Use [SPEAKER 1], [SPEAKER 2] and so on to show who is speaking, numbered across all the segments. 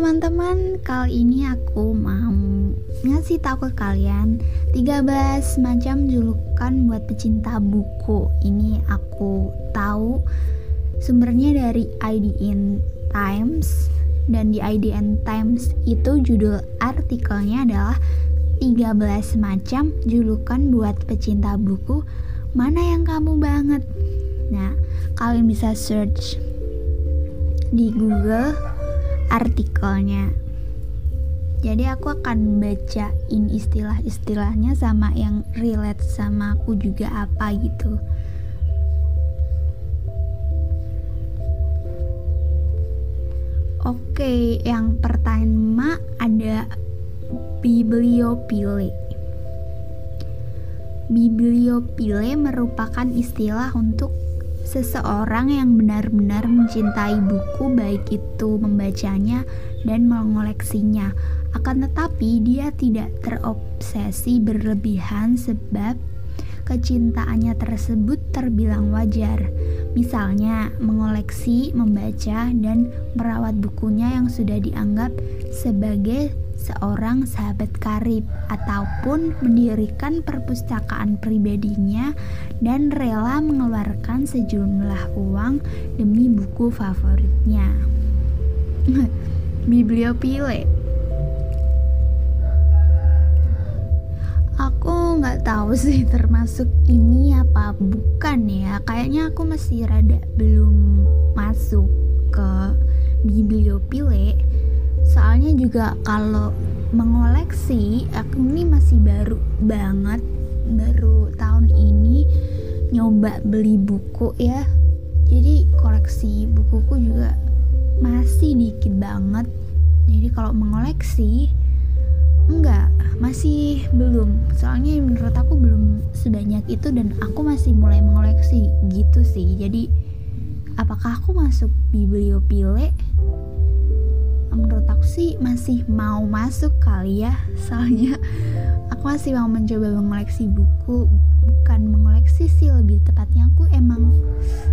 [SPEAKER 1] teman-teman, kali ini aku mau ngasih tahu ke kalian 13 macam julukan buat pecinta buku. Ini aku tahu sumbernya dari IDN Times dan di IDN Times itu judul artikelnya adalah 13 macam julukan buat pecinta buku. Mana yang kamu banget? Nah, kalian bisa search di Google artikelnya. Jadi aku akan bacain istilah-istilahnya sama yang relate sama aku juga apa gitu. Oke, yang pertama ada bibliopile. Bibliopile merupakan istilah untuk seseorang yang benar-benar mencintai buku baik itu membacanya dan mengoleksinya. Akan tetapi dia tidak terobsesi berlebihan sebab kecintaannya tersebut terbilang wajar. Misalnya mengoleksi, membaca, dan merawat bukunya yang sudah dianggap sebagai seorang sahabat karib ataupun mendirikan perpustakaan pribadinya dan rela mengeluarkan sejumlah uang demi buku favoritnya. Bibliopile Aku nggak tahu sih termasuk ini apa bukan ya. Kayaknya aku masih rada belum masuk ke bibliopile soalnya juga kalau mengoleksi aku ini masih baru banget baru tahun ini nyoba beli buku ya. Jadi koleksi bukuku juga masih dikit banget. Jadi kalau mengoleksi enggak masih belum. Soalnya menurut aku belum sebanyak itu dan aku masih mulai mengoleksi gitu sih. Jadi apakah aku masuk bibliopile menurut aku sih masih mau masuk kali ya. Soalnya aku masih mau mencoba mengoleksi buku. Bukan mengoleksi sih lebih tepatnya aku emang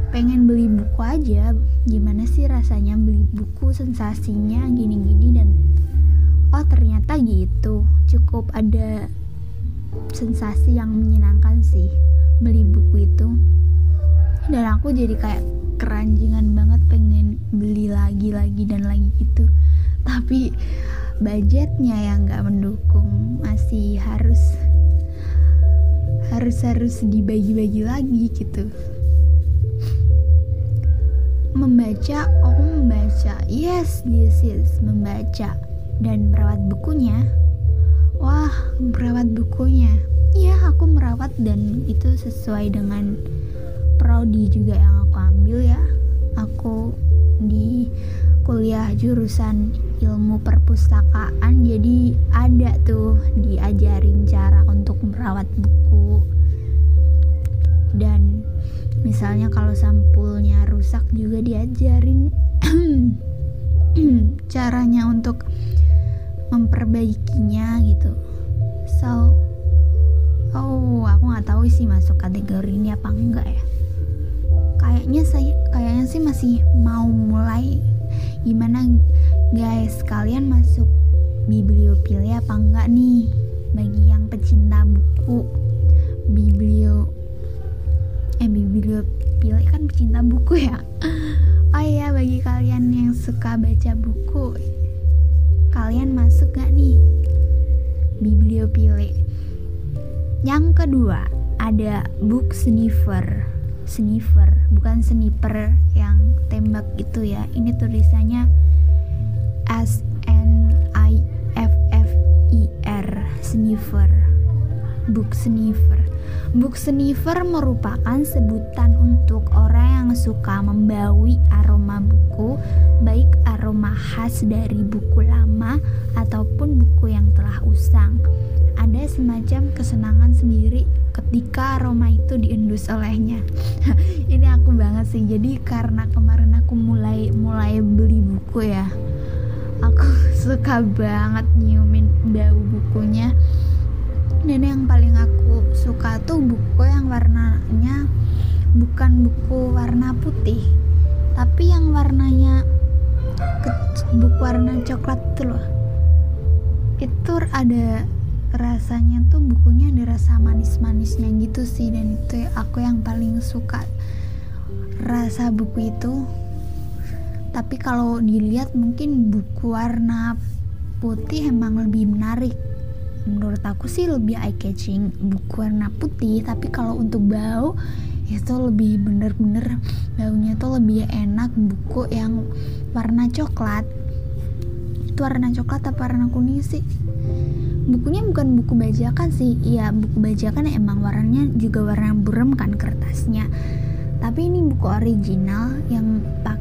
[SPEAKER 1] pengen beli buku aja. Gimana sih rasanya beli buku sensasinya gini-gini dan oh ternyata gitu. Cukup ada sensasi yang menyenangkan sih beli buku itu. Dan aku jadi kayak keranjingan banget pengen beli lagi lagi dan lagi gitu tapi budgetnya yang nggak mendukung masih harus harus harus dibagi-bagi lagi gitu. Membaca oh membaca. Yes this is membaca dan merawat bukunya. Wah merawat bukunya. Iya aku merawat dan itu sesuai dengan prodi juga yang aku ambil ya. Aku di kuliah jurusan ilmu perpustakaan jadi ada tuh diajarin cara untuk merawat buku. Dan misalnya kalau sampulnya rusak juga diajarin. Caranya untuk memperbaikinya gitu. So oh aku nggak tahu sih masuk kategori ini apa enggak ya. Kayaknya saya kayaknya sih masih mau mulai gimana guys kalian masuk bibliopile apa enggak nih? Bagi yang pecinta buku. Biblio eh bibliopile kan pecinta buku ya? Oh iya bagi kalian yang suka baca buku kalian masuk gak nih? Bibliopile yang kedua ada book sniffer. Sniffer bukan sniper yang tembak itu ya. Ini tulisannya S N I F F I R sniffer book sniffer book sniffer merupakan sebutan untuk orang yang suka membawi aroma buku baik aroma khas dari buku lama ataupun buku yang telah usang. Ada semacam kesenangan sendiri ketika aroma itu diendus olehnya. Ini aku banget sih. Jadi karena kemarin aku mulai mulai beli buku ya aku suka banget nyiumin bau bukunya. Dan yang paling aku suka tuh buku yang warnanya bukan buku warna putih tapi yang warnanya buku warna coklat tuh loh. Itu ada rasanya tuh bukunya ada rasa manis-manisnya gitu sih dan itu aku yang paling suka rasa buku itu tapi kalau dilihat mungkin buku warna putih emang lebih menarik. Menurut aku sih lebih eye catching buku warna putih. Tapi kalau untuk bau itu lebih bener-bener baunya tuh lebih enak. Buku yang warna coklat. Itu warna coklat apa warna kuning sih? Bukunya bukan buku bajakan sih. Iya buku bajakan emang warnanya juga warna burem kan kertasnya. Tapi ini buku original yang pakai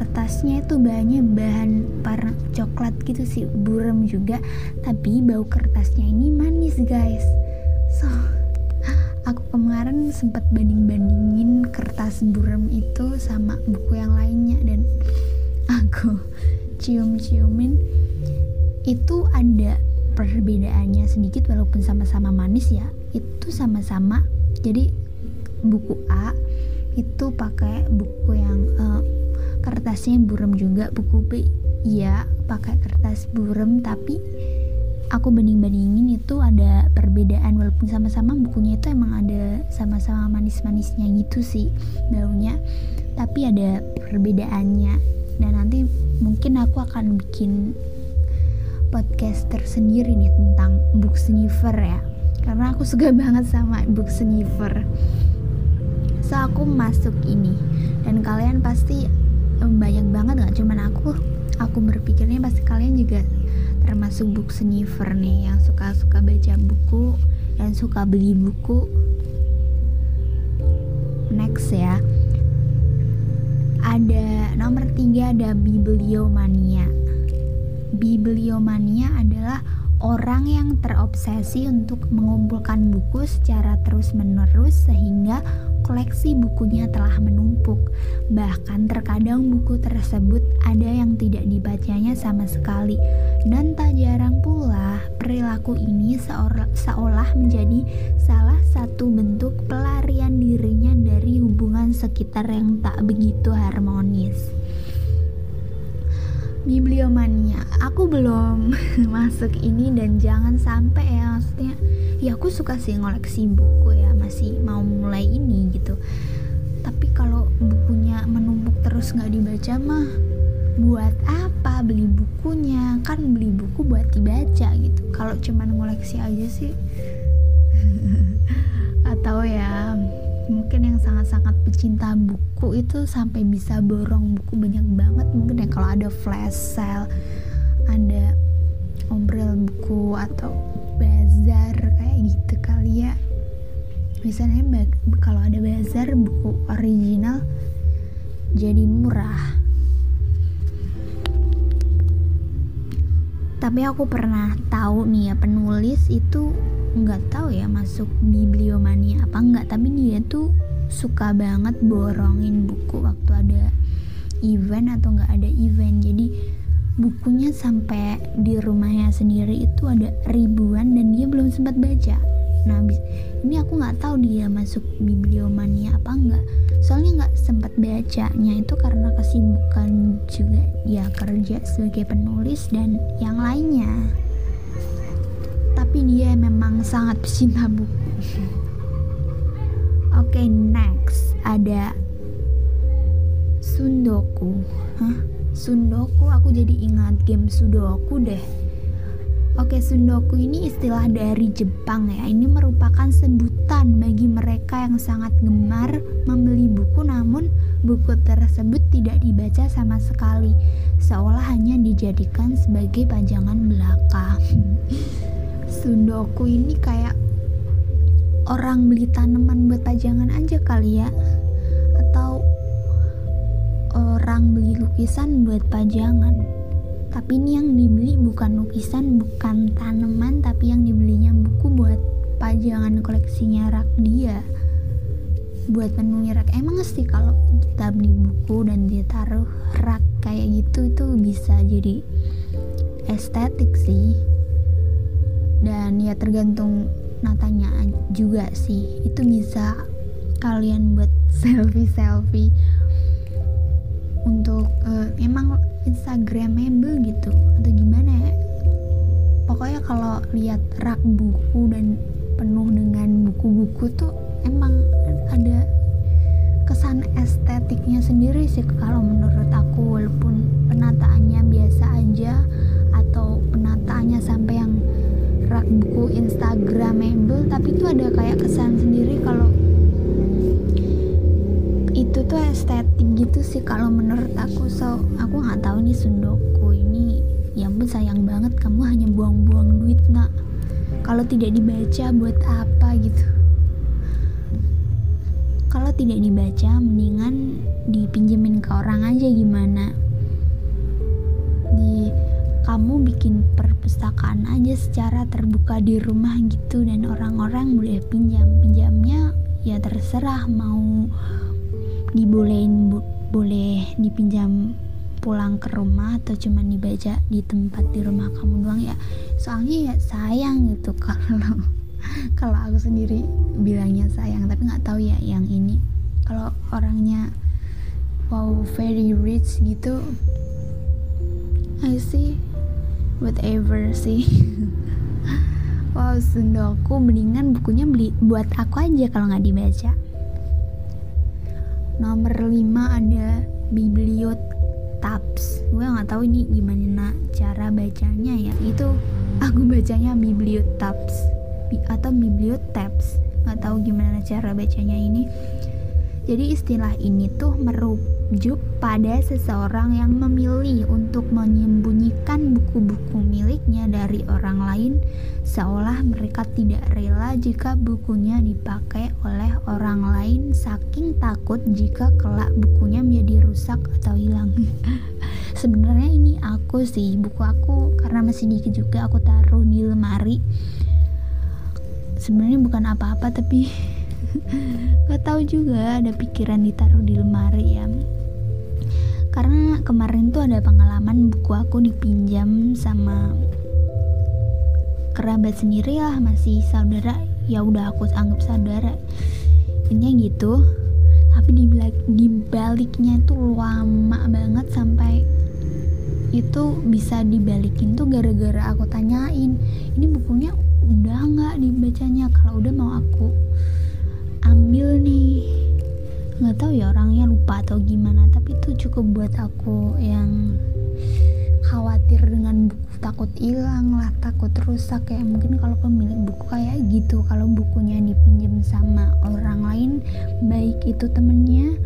[SPEAKER 1] kertasnya itu bahannya bahan warna coklat gitu sih burem juga. Tapi bau kertasnya ini manis guys. So aku kemarin sempat banding-bandingin kertas burem itu sama buku yang lainnya dan aku cium-ciumin. Itu ada perbedaannya sedikit walaupun sama-sama manis ya. Itu sama-sama jadi buku A itu pakai buku yang uh, kertasnya burem juga buku B ya pakai kertas burem tapi aku banding-bandingin itu ada perbedaan walaupun sama-sama bukunya itu emang ada sama-sama manis-manisnya gitu sih baunya tapi ada perbedaannya. Dan nanti mungkin aku akan bikin podcast tersendiri nih tentang book sniffer ya karena aku suka banget sama book sniffer. So aku masuk ini dan kalian pasti banyak banget gak cuman aku aku berpikirnya pasti kalian juga termasuk book sniffer nih yang suka-suka baca buku dan suka beli buku. Next ya. Ada nomor tiga ada bibliomania. Bibliomania adalah orang yang terobsesi untuk mengumpulkan buku secara terus-menerus sehingga koleksi bukunya telah menumpuk. Bahkan terkadang buku tersebut ada yang tidak dibacanya sama sekali. Dan tak jarang pula perilaku ini seolah menjadi salah satu bentuk pelarian dirinya dari hubungan sekitar yang tak begitu harmonis bibliomania aku belum masuk ini dan jangan sampai ya maksudnya ya aku suka sih ngoleksi buku ya masih mau mulai ini gitu. Tapi kalau bukunya menumpuk terus nggak dibaca mah buat apa? Beli bukunya. Kan beli buku buat dibaca gitu. Kalau cuman ngoleksi aja sih. Atau ya mungkin yang sangat-sangat pecinta buku itu sampai bisa borong buku banyak banget mungkin ya. Kalau ada flash sale ada obrol buku atau bazar kayak gitu kali ya misalnya kalau ada bazar buku original jadi murah. Tapi aku pernah tahu nih ya penulis itu nggak tahu ya masuk bibliomania apa enggak tapi dia tuh suka banget borongin buku waktu ada event atau nggak ada event. Jadi bukunya sampai di rumahnya sendiri itu ada ribuan dan dia belum sempat baca nah ini aku nggak tahu dia masuk bibliomania apa enggak soalnya nggak sempat bacanya itu karena kesibukan juga ya kerja sebagai penulis dan yang lainnya. Tapi dia memang sangat pecinta buku. Oke okay, next. Ada Sundoku. Hah? Sundoku aku jadi ingat game Sudoku deh Oke, Sundoku ini istilah dari Jepang ya. Ini merupakan sebutan bagi mereka yang sangat gemar membeli buku namun buku tersebut tidak dibaca sama sekali, seolah hanya dijadikan sebagai pajangan belaka. Sundoku ini kayak orang beli tanaman buat pajangan aja kali ya atau orang beli lukisan buat pajangan tapi ini yang dibeli bukan lukisan bukan tanaman tapi yang dibelinya buku buat pajangan koleksinya rak dia. Buat penuhi rak. Emang sih kalau kita beli buku dan dia taruh rak kayak gitu itu bisa jadi estetik sih. Dan ya tergantung natanya juga sih. Itu bisa kalian buat selfie selfie untuk uh, emang instagramable gitu atau gimana ya? Pokoknya kalau lihat rak buku dan penuh dengan buku-buku tuh emang ada kesan estetiknya sendiri sih kalau menurut aku. Walaupun penataannya biasa aja atau penataannya sampai yang rak buku instagramable tapi itu ada kayak kesan sendiri kalau itu tuh estetik gitu sih kalau menurut aku. So aku nggak tahu nih sundoku ini ya ampun sayang banget kamu hanya buang-buang duit nak. Kalau tidak dibaca buat apa gitu? Kalau tidak dibaca mendingan dipinjemin ke orang aja gimana? Di kamu bikin perpustakaan aja secara terbuka di rumah gitu dan orang-orang boleh pinjam. Pinjamnya ya terserah mau dibolehin boleh dipinjam pulang ke rumah atau cuma dibaca di tempat di rumah kamu doang ya? Soalnya ya sayang gitu kalau kalau aku sendiri bilangnya sayang tapi nggak tahu ya yang ini. Kalau orangnya wow very rich gitu I see whatever sih. Wow sendoku mendingan bukunya beli buat aku aja kalau nggak dibaca nomor 5 ada bibliotabs gue nggak tahu ini gimana cara bacanya ya. Itu aku bacanya bibliotabs atau bibliotabs nggak tahu gimana cara bacanya ini jadi istilah ini tuh merujuk pada seseorang yang memilih untuk menyembunyikan buku-buku miliknya dari orang lain seolah mereka tidak rela jika bukunya dipakai oleh orang lain saking takut jika kelak bukunya menjadi rusak atau hilang. Sebenarnya ini aku sih buku aku karena masih dikit juga aku taruh di lemari. Sebenarnya bukan apa-apa tapi gak tahu juga ada pikiran ditaruh di lemari ya. Karena kemarin tuh ada pengalaman buku aku dipinjam sama kerabat sendiri lah masih saudara. Ya udah aku anggap saudara. Ini gitu. Tapi di, di baliknya itu lama banget sampai itu bisa dibalikin tuh gara-gara aku tanyain ini bukunya udah nggak dibacanya? Kalau udah mau aku ambil nih. Nggak tahu ya orangnya lupa atau gimana tapi itu cukup buat aku yang khawatir dengan buku takut hilang lah takut rusak. Kayak mungkin kalau pemilik buku kayak gitu kalau bukunya dipinjam sama orang lain baik itu temennya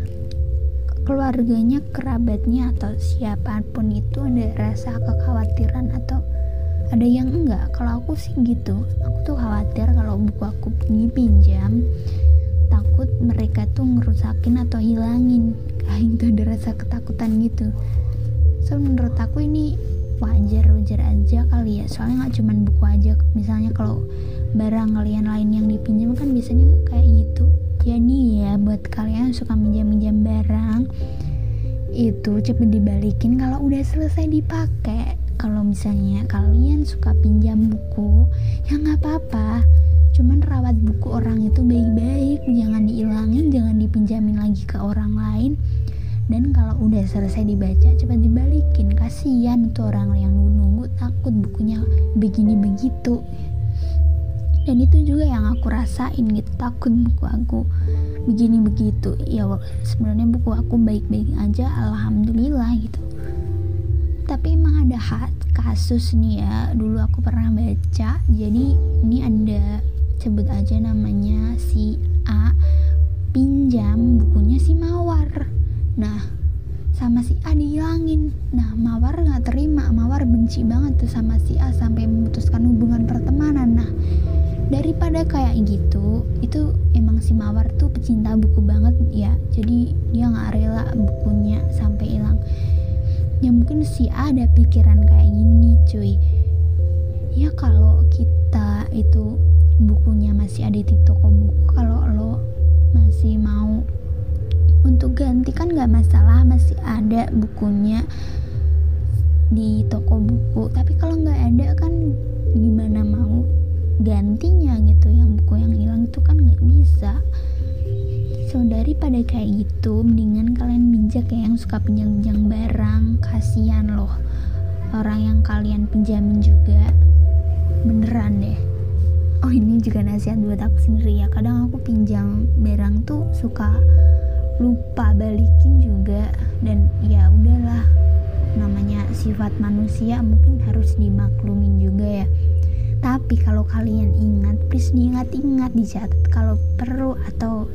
[SPEAKER 1] keluarganya kerabatnya atau siapa pun itu ada rasa kekhawatiran atau ada yang enggak. Kalau aku sih gitu. Aku tuh khawatir kalau buku aku dipinjam takut mereka tuh ngerusakin atau hilangin. Kayak itu ada rasa ketakutan gitu. So menurut aku ini wajar wajar aja kali ya. Soalnya nggak cuman buku aja. Misalnya kalau barang kalian lain yang dipinjam kan biasanya kayak gitu. Jadi ya buat kalian suka minjam-minjam barang itu cepet dibalikin kalau udah selesai dipakai. Kalau misalnya kalian suka pinjam buku ya nggak apa-apa cuman rawat buku orang itu baik-baik jangan dihilangin jangan dipinjamin lagi ke orang lain. Dan kalau udah selesai dibaca cepat dibalikin. Kasihan tuh orang yang nunggu takut bukunya begini begitu. Dan itu juga yang aku rasain gitu takut buku aku begini begitu. Ya sebenarnya buku aku baik-baik aja alhamdulillah gitu. Tapi emang ada kasus nih ya dulu aku pernah baca jadi ini ada sebut aja namanya si A pinjam bukunya si Mawar. Nah sama si A dihilangin. Nah Mawar nggak terima. Mawar benci banget tuh sama si A sampai memutuskan hubungan pertemanan. Nah daripada kayak gitu itu emang si Mawar tuh pecinta buku banget ya. Jadi dia nggak rela bukunya sampai hilang. Ya mungkin si A ada pikiran kayak gini cuy. Ya kalau kita itu bukunya masih ada di toko buku kalau lo masih mau untuk ganti kan nggak masalah masih ada bukunya di toko buku. Tapi kalau nggak ada kan gimana mau gantinya gitu? Yang buku yang hilang itu kan nggak bisa. So dari daripada kayak gitu mendingan kalian bijak ya yang suka pinjam-pinjam barang. Kasihan loh orang yang kalian pinjamin juga. Beneran deh oh ini juga nasihat buat aku sendiri ya. Kadang aku pinjam barang tuh suka lupa balikin juga. Dan ya udahlah namanya sifat manusia mungkin harus dimaklumin juga ya. Tapi kalau kalian ingat please diingat-ingat dicatat kalau perlu atau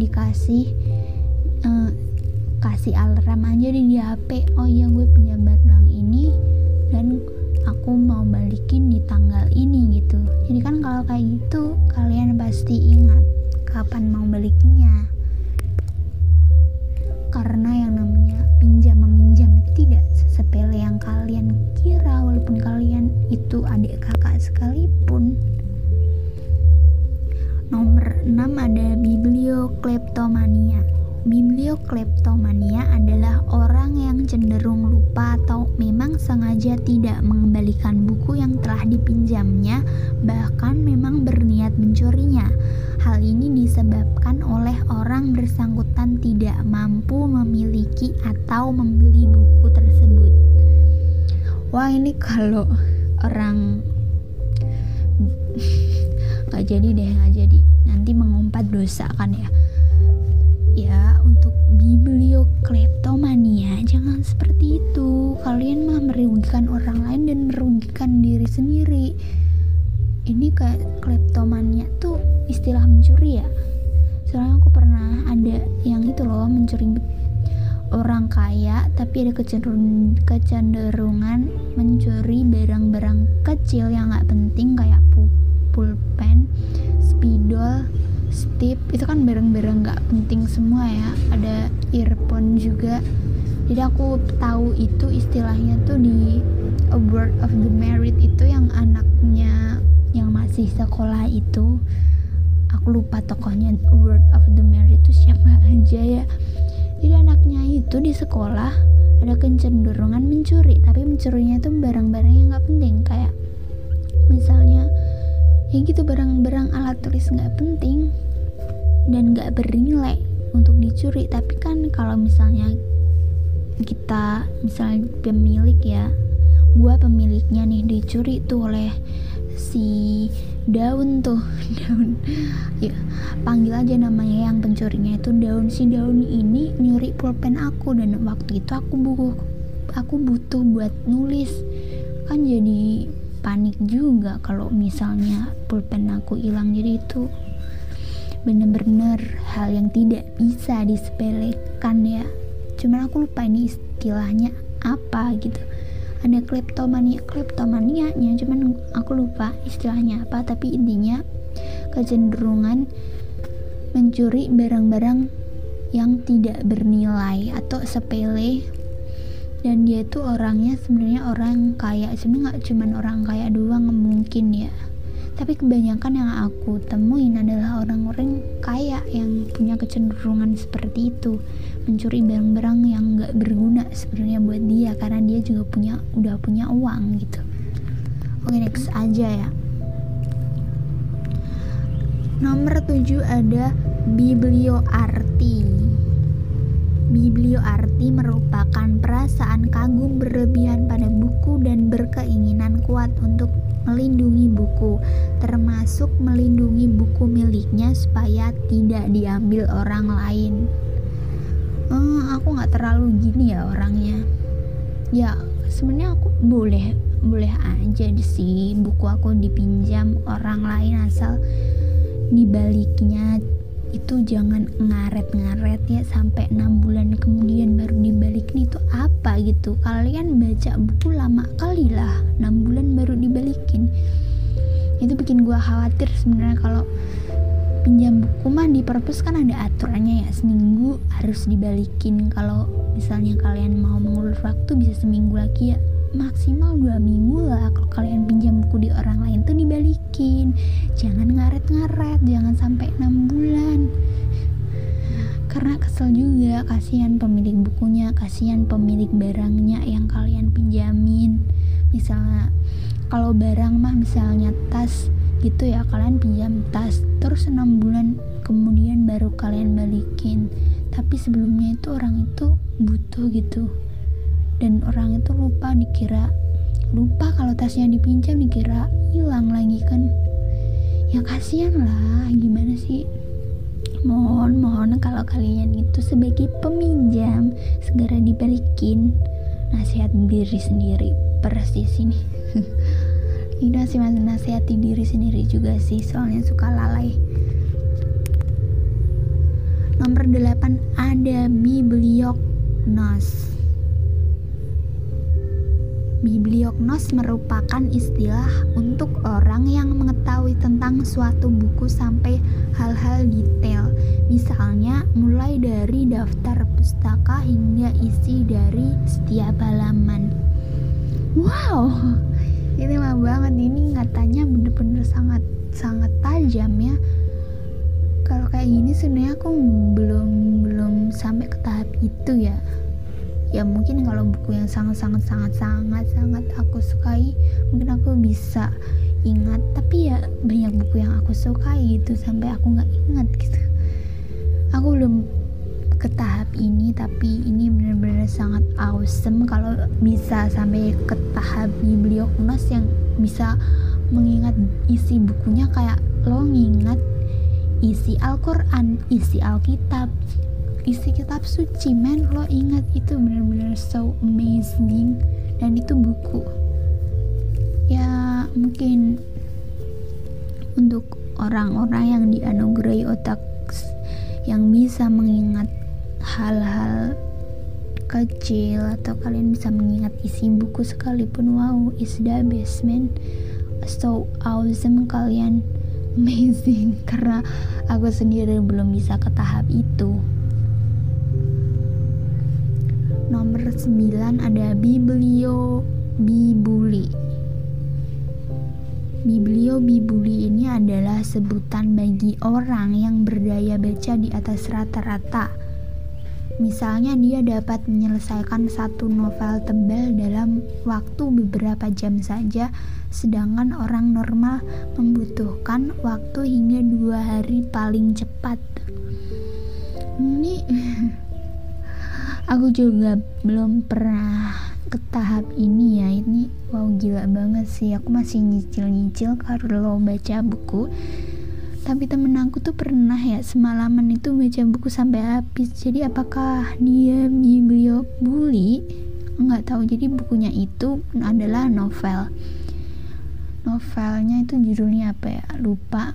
[SPEAKER 1] dikasih uh, kasih alarm aja di HP oh iya gue pinjam barang ini dan aku mau balikin di tanggal ini gitu. Jadi kan kalau kayak gitu kalian pasti ingat kapan mau balikinnya. Karena yang namanya pinjam meminjam tidak sepele yang kalian kira walaupun kalian itu adik kakak sekalipun. Nomor 6 ada bibliokleptomania Bibliokleptomania adalah orang yang cenderung lupa atau memang sengaja tidak mengembalikan buku yang telah dipinjamnya, bahkan memang berniat mencurinya. Hal ini disebabkan oleh orang bersangkutan tidak mampu memiliki atau membeli buku tersebut. Wah, ini kalau orang nggak jadi deh, nggak jadi. Nanti mengumpat dosa kan ya merugikan orang lain dan merugikan diri sendiri. Ini kayak kleptomania tuh istilah mencuri ya? Soalnya aku pernah ada yang itu loh mencuri orang kaya tapi ada kecenderungan, mencuri barang-barang kecil yang nggak penting kayak pulpen, spidol, stip. Itu kan barang-barang nggak penting semua ya. Ada earphone juga jadi aku tahu itu istilahnya tuh di a word of the merit itu yang anaknya yang masih sekolah itu. Aku lupa tokohnya word of the merit itu siapa aja ya. Jadi anaknya itu di sekolah ada kecenderungan mencuri tapi mencurinya itu barang-barang yang nggak penting. Kayak misalnya ya gitu barang-barang alat tulis nggak penting dan nggak bernilai untuk dicuri. Tapi kan kalau misalnya kita misalnya pemilik ya gua pemiliknya nih dicuri tuh oleh si daun tuh daun ya panggil aja namanya yang pencurinya itu daun. Si daun ini nyuri pulpen aku dan waktu itu aku buku aku butuh buat nulis. Kan jadi panik juga kalau misalnya pulpen aku hilang. Jadi itu bener-bener hal yang tidak bisa disepelekan ya cuman aku lupa ini istilahnya apa gitu. Ada kleptomania kleptomania nya cuman aku lupa istilahnya apa tapi intinya kecenderungan mencuri barang-barang yang tidak bernilai atau sepele. Dan dia tuh orangnya sebenarnya orang kaya sebenarnya nggak cuman orang kaya doang mungkin ya. Tapi kebanyakan yang aku temuin adalah punya kecenderungan seperti itu. Mencuri barang-barang yang nggak berguna sebenarnya buat dia karena dia juga punya udah punya uang gitu. Oke next aja ya. Nomor 7 ada biblioarti. Biblioarti merupakan perasaan kagum berlebihan pada buku dan berkeinginan kuat untuk melindungi buku, termasuk melindungi buku miliknya supaya tidak diambil orang lain. Hmm, aku nggak terlalu gini ya orangnya. Ya sebenarnya aku boleh boleh aja sih buku aku dipinjam orang lain asal dibaliknya itu jangan ngaret-ngaret ya sampai enam bulan kemudian baru dibalikin itu apa gitu? Kalian baca buku lama kali lah enam bulan baru dibalikin. Itu bikin gua khawatir sebenarnya kalau pinjam buku mah di perpus kan ada aturannya ya seminggu harus dibalikin. Kalau misalnya kalian mau mengulur waktu bisa seminggu lagi ya maksimal dua minggu lah kalau kalian pinjam buku di orang lain tuh dibalikin. Jangan ngaret-ngaret jangan sampai enam bulan. Karena kesel juga kasihan pemilik bukunya kasihan pemilik barangnya yang kalian pinjamin. Misalnya kalau barang mah misalnya tas gitu ya kalian pinjam tas terus enam bulan kemudian baru kalian balikin. Tapi sebelumnya itu orang itu butuh gitu dan orang itu lupa dikira lupa kalau tasnya dipinjam dikira hilang lagi kan. Ya kasihan lah gimana sih? Mohon mohon kalau kalian itu sebagai peminjam segera dibalikin nasihat diri sendiri persis ini. Ini sih masih nasihati diri sendiri juga sih soalnya suka lalai. Nomor 8 ada bibliognos Bibliognos merupakan istilah untuk orang yang mengetahui tentang suatu buku sampai hal-hal detail. Misalnya, mulai dari daftar pustaka hingga isi dari setiap halaman. Wow, ini mah banget ini katanya bener-bener sangat sangat tajam ya. Kalau kayak gini sebenarnya aku belum belum sampai ke tahap itu ya ya mungkin kalau buku yang sangat sangat sangat sangat sangat aku sukai mungkin aku bisa ingat. Tapi ya banyak buku yang aku sukai gitu sampai aku nggak ingat gitu. Aku belum ke tahap ini tapi ini benar-benar sangat awesome. Kalau bisa sampai ke tahap bibliognos yang bisa mengingat isi bukunya kayak lo ngingat isi Al-Quran, isi Alkitab, isi kitab suci men. Lo ingat itu bener-bener so amazing. Dan itu buku. Ya mungkin untuk orang-orang yang dianugerahi otak yang bisa mengingat hal-hal kecil atau kalian bisa mengingat isi buku sekalipun wow is the best man so awesome kalian. Amazing. Karena aku sendiri belum bisa ke tahap itu nomor 9 ada Biblio Bibuli Biblio Bibuli ini adalah sebutan bagi orang yang berdaya baca di atas rata-rata. Misalnya dia dapat menyelesaikan satu novel tebal dalam waktu beberapa jam saja, sedangkan orang normal membutuhkan waktu hingga dua hari paling cepat. Ini aku juga belum pernah ke tahap ini ya. Ini wow gila banget sih. Aku masih nyicil-nyicil kalau baca buku. Tapi temen aku tuh pernah ya semalaman itu baca buku sampai habis. Jadi apakah dia biblio bully? Nggak tahu. Jadi bukunya itu adalah novel. Novelnya itu judulnya apa ya? Lupa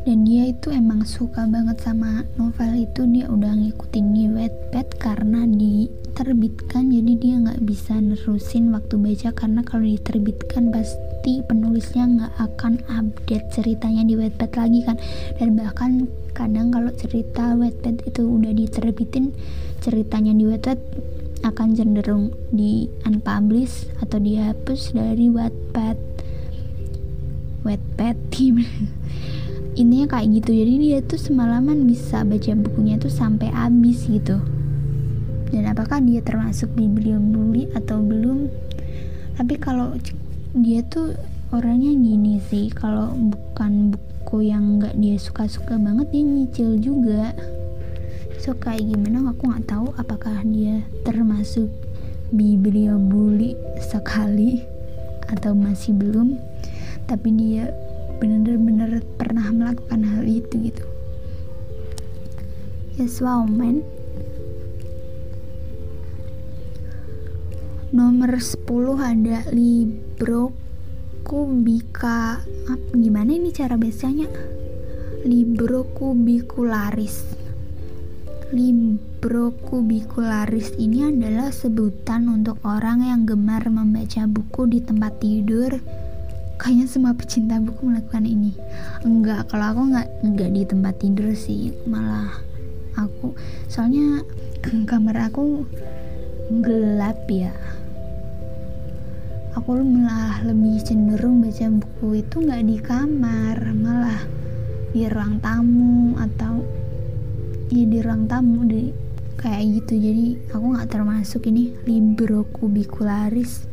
[SPEAKER 1] dan dia itu emang suka banget sama novel itu dia udah ngikutin di Wattpad karena diterbitkan jadi dia nggak bisa nerusin waktu baca karena kalau diterbitkan pasti penulisnya nggak akan update ceritanya di Wattpad lagi kan. Dan bahkan kadang kalau cerita Wattpad itu udah diterbitin ceritanya di Wattpad akan cenderung di unpublish atau dihapus dari Wattpad. Wattpad tim intinya kayak gitu. Jadi dia tuh semalaman bisa baca bukunya tuh sampai habis gitu. Dan apakah dia termasuk bully atau belum? Tapi kalau dia tuh orangnya gini sih. Kalau bukan buku yang nggak dia suka-suka banget dia nyicil juga. So kayak gimana? Aku nggak tahu apakah dia termasuk bully sekali atau masih belum. Tapi dia bener-bener pernah melakukan hal itu gitu. Yes wow man. Nomor 10 ada libro kubika gimana ini cara bacanya libro kubikularis libro kubikularis ini adalah sebutan untuk orang yang gemar membaca buku di tempat tidur kayaknya semua pecinta buku melakukan ini. Enggak kalau aku nggak nggak di tempat tidur sih malah aku soalnya kamar aku gelap ya. Aku malah lebih cenderung baca buku itu nggak di kamar malah di ruang tamu atau ya di ruang tamu di kayak gitu. Jadi aku nggak termasuk ini libro kubikularis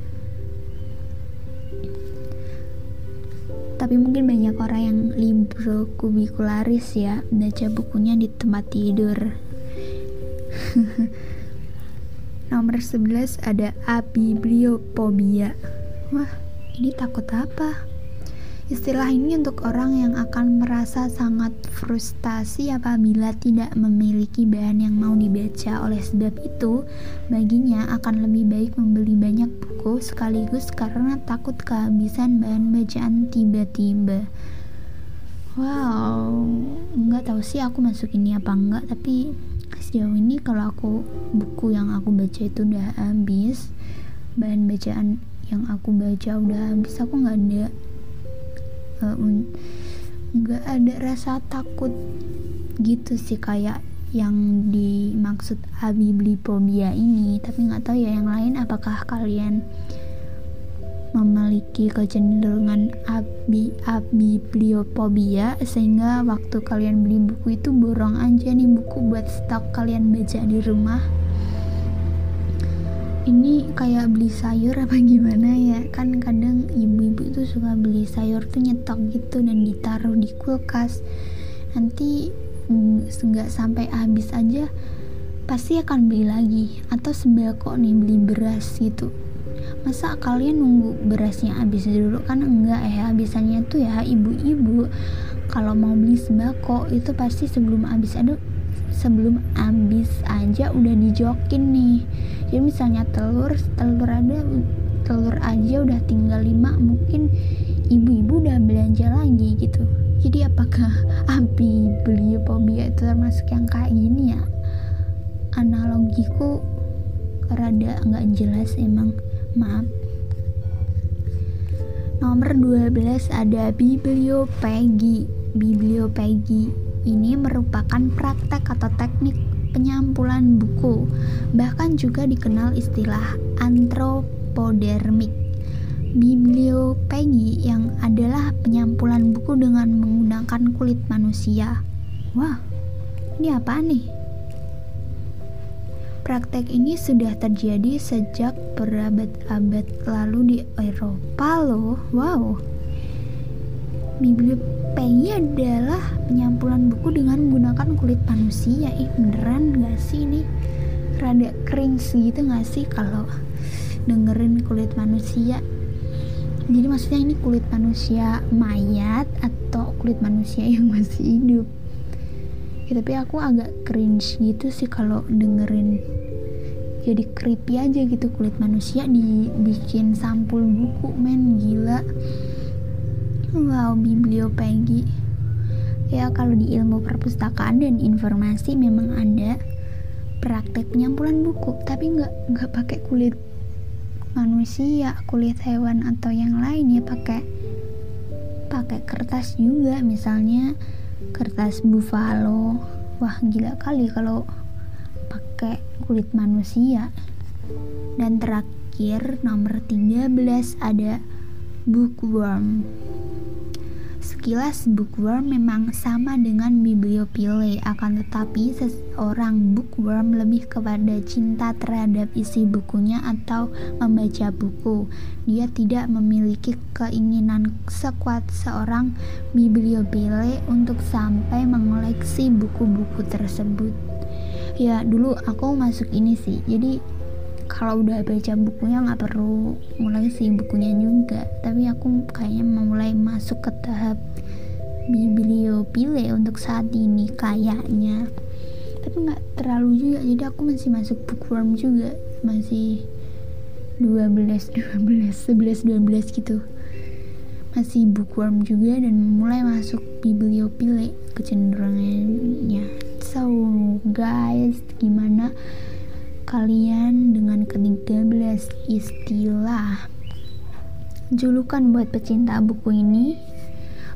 [SPEAKER 1] tapi mungkin banyak orang yang libro kubikularis ya baca bukunya di tempat tidur. Nomor 11 ada abibliopobia wah ini takut apa Istilah ini untuk orang yang akan merasa sangat frustasi apabila tidak memiliki bahan yang mau dibaca. Oleh sebab itu, baginya akan lebih baik membeli banyak buku sekaligus karena takut kehabisan bahan bacaan tiba-tiba. Wow, nggak tahu sih aku masuk ini apa enggak, tapi sejauh ini kalau aku buku yang aku baca itu udah habis, bahan bacaan yang aku baca udah habis, aku nggak ada nggak uh, ada rasa takut gitu sih kayak yang dimaksud abibliphobia ini. Tapi nggak tahu ya yang lain apakah kalian memiliki kecenderungan abi abibliophobia sehingga waktu kalian beli buku itu borong aja nih buku buat stok kalian baca di rumah ini kayak beli sayur apa gimana ya? Kan kadang ibu-ibu tuh suka beli sayur tuh nyetok gitu dan ditaruh di kulkas. Nanti mm, nggak sampai habis aja pasti akan beli lagi. Atau sembako nih beli beras gitu. Masa kalian nunggu berasnya habis dulu? Kan enggak ya habisannya tuh ya ibu-ibu. Kalau mau beli sembako itu pasti sebelum habis. Ada sebelum habis aja udah dijokin nih. Jadi misalnya telur telur ada telur aja udah tinggal lima mungkin ibu-ibu udah belanja lagi gitu. Jadi apakah api beli pobia itu termasuk yang kayak gini ya? Analogiku rada nggak jelas emang maaf. Nomor 12 ada bibliopegi bibliopegi ini merupakan praktek atau teknik penyampulan buku, bahkan juga dikenal istilah antropodermik. Bibliopegi yang adalah penyampulan buku dengan menggunakan kulit manusia. Wah, ini apa nih? Praktek ini sudah terjadi sejak berabad-abad lalu di Eropa loh. Wow. Bibliopegi PI adalah penyampulan buku dengan menggunakan kulit manusia. Ih beneran gak sih ini? Rada cringe gitu gak sih kalau dengerin kulit manusia? Jadi maksudnya ini kulit manusia mayat atau kulit manusia yang masih hidup? Ya, tapi aku agak cringe gitu sih kalau dengerin. Jadi creepy aja gitu kulit manusia dibikin sampul buku men gila Wow, bibliopegi. Ya, kalau di ilmu perpustakaan dan informasi memang ada praktek penyampulan buku, tapi nggak nggak pakai kulit manusia, kulit hewan atau yang lain ya pakai pakai kertas juga, misalnya kertas buffalo. Wah, gila kali kalau pakai kulit manusia. Dan terakhir nomor 13 ada bookworm. Sekilas bookworm memang sama dengan bibliopile, akan tetapi seorang bookworm lebih kepada cinta terhadap isi bukunya atau membaca buku. Dia tidak memiliki keinginan sekuat seorang bibliopile untuk sampai mengoleksi buku-buku tersebut. Ya, dulu aku masuk ini sih. Jadi kalau udah baca bukunya nggak perlu mulai sih bukunya juga. Tapi aku kayaknya memulai masuk ke tahap bibliopile untuk saat ini kayaknya. Tapi nggak terlalu juga jadi aku masih masuk bookworm juga. Masih 12 12 11 12 gitu. Masih bookworm juga dan mulai masuk bibliopile kecenderungannya. So guys gimana kalian dengan ke-13 istilah. Julukan buat pecinta buku ini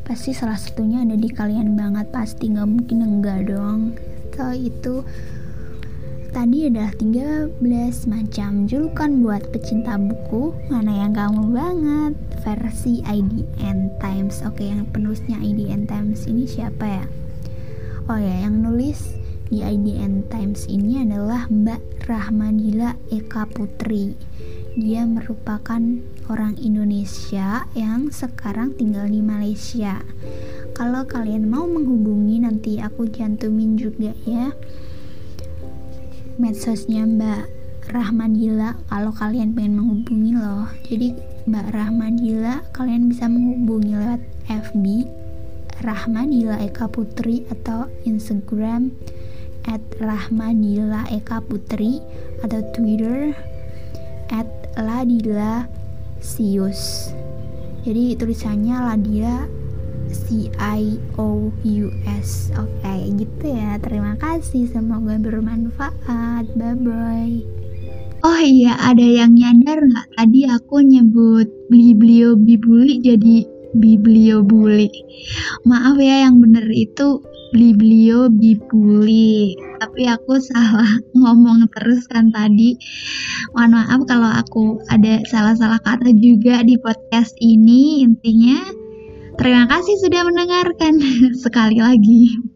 [SPEAKER 1] pasti salah satunya ada di kalian banget pasti nggak mungkin enggak dong. So itu tadi adalah 13 macam julukan buat pecinta buku. Mana yang kamu banget? Versi IDN Times. Oke yang penulisnya IDN Times ini siapa ya? Oh ya yang nulis di IDN Times ini adalah Mbak Rahmanila Eka Putri dia merupakan orang Indonesia yang sekarang tinggal di Malaysia. Kalau kalian mau menghubungi nanti aku cantumin juga ya medsosnya Mbak Rahmadila kalau kalian pengen menghubungi loh. Jadi Mbak Rahmadila kalian bisa menghubungi lewat FB Rahmadila Eka Putri atau Instagram at Rahmadila Eka Putri atau Twitter at Ladila Sius. Jadi tulisannya Ladila C I O U S. Oke okay, gitu ya. Terima kasih. Semoga bermanfaat. Bye bye
[SPEAKER 2] Oh iya, ada yang nyadar nggak? Tadi aku nyebut beli-beli bibuli jadi biblio buli. Maaf ya yang bener itu beli-belio bibuli tapi aku salah ngomong terus kan tadi. Mohon maaf kalau aku ada salah-salah kata juga di podcast ini intinya. Terima kasih sudah mendengarkan sekali lagi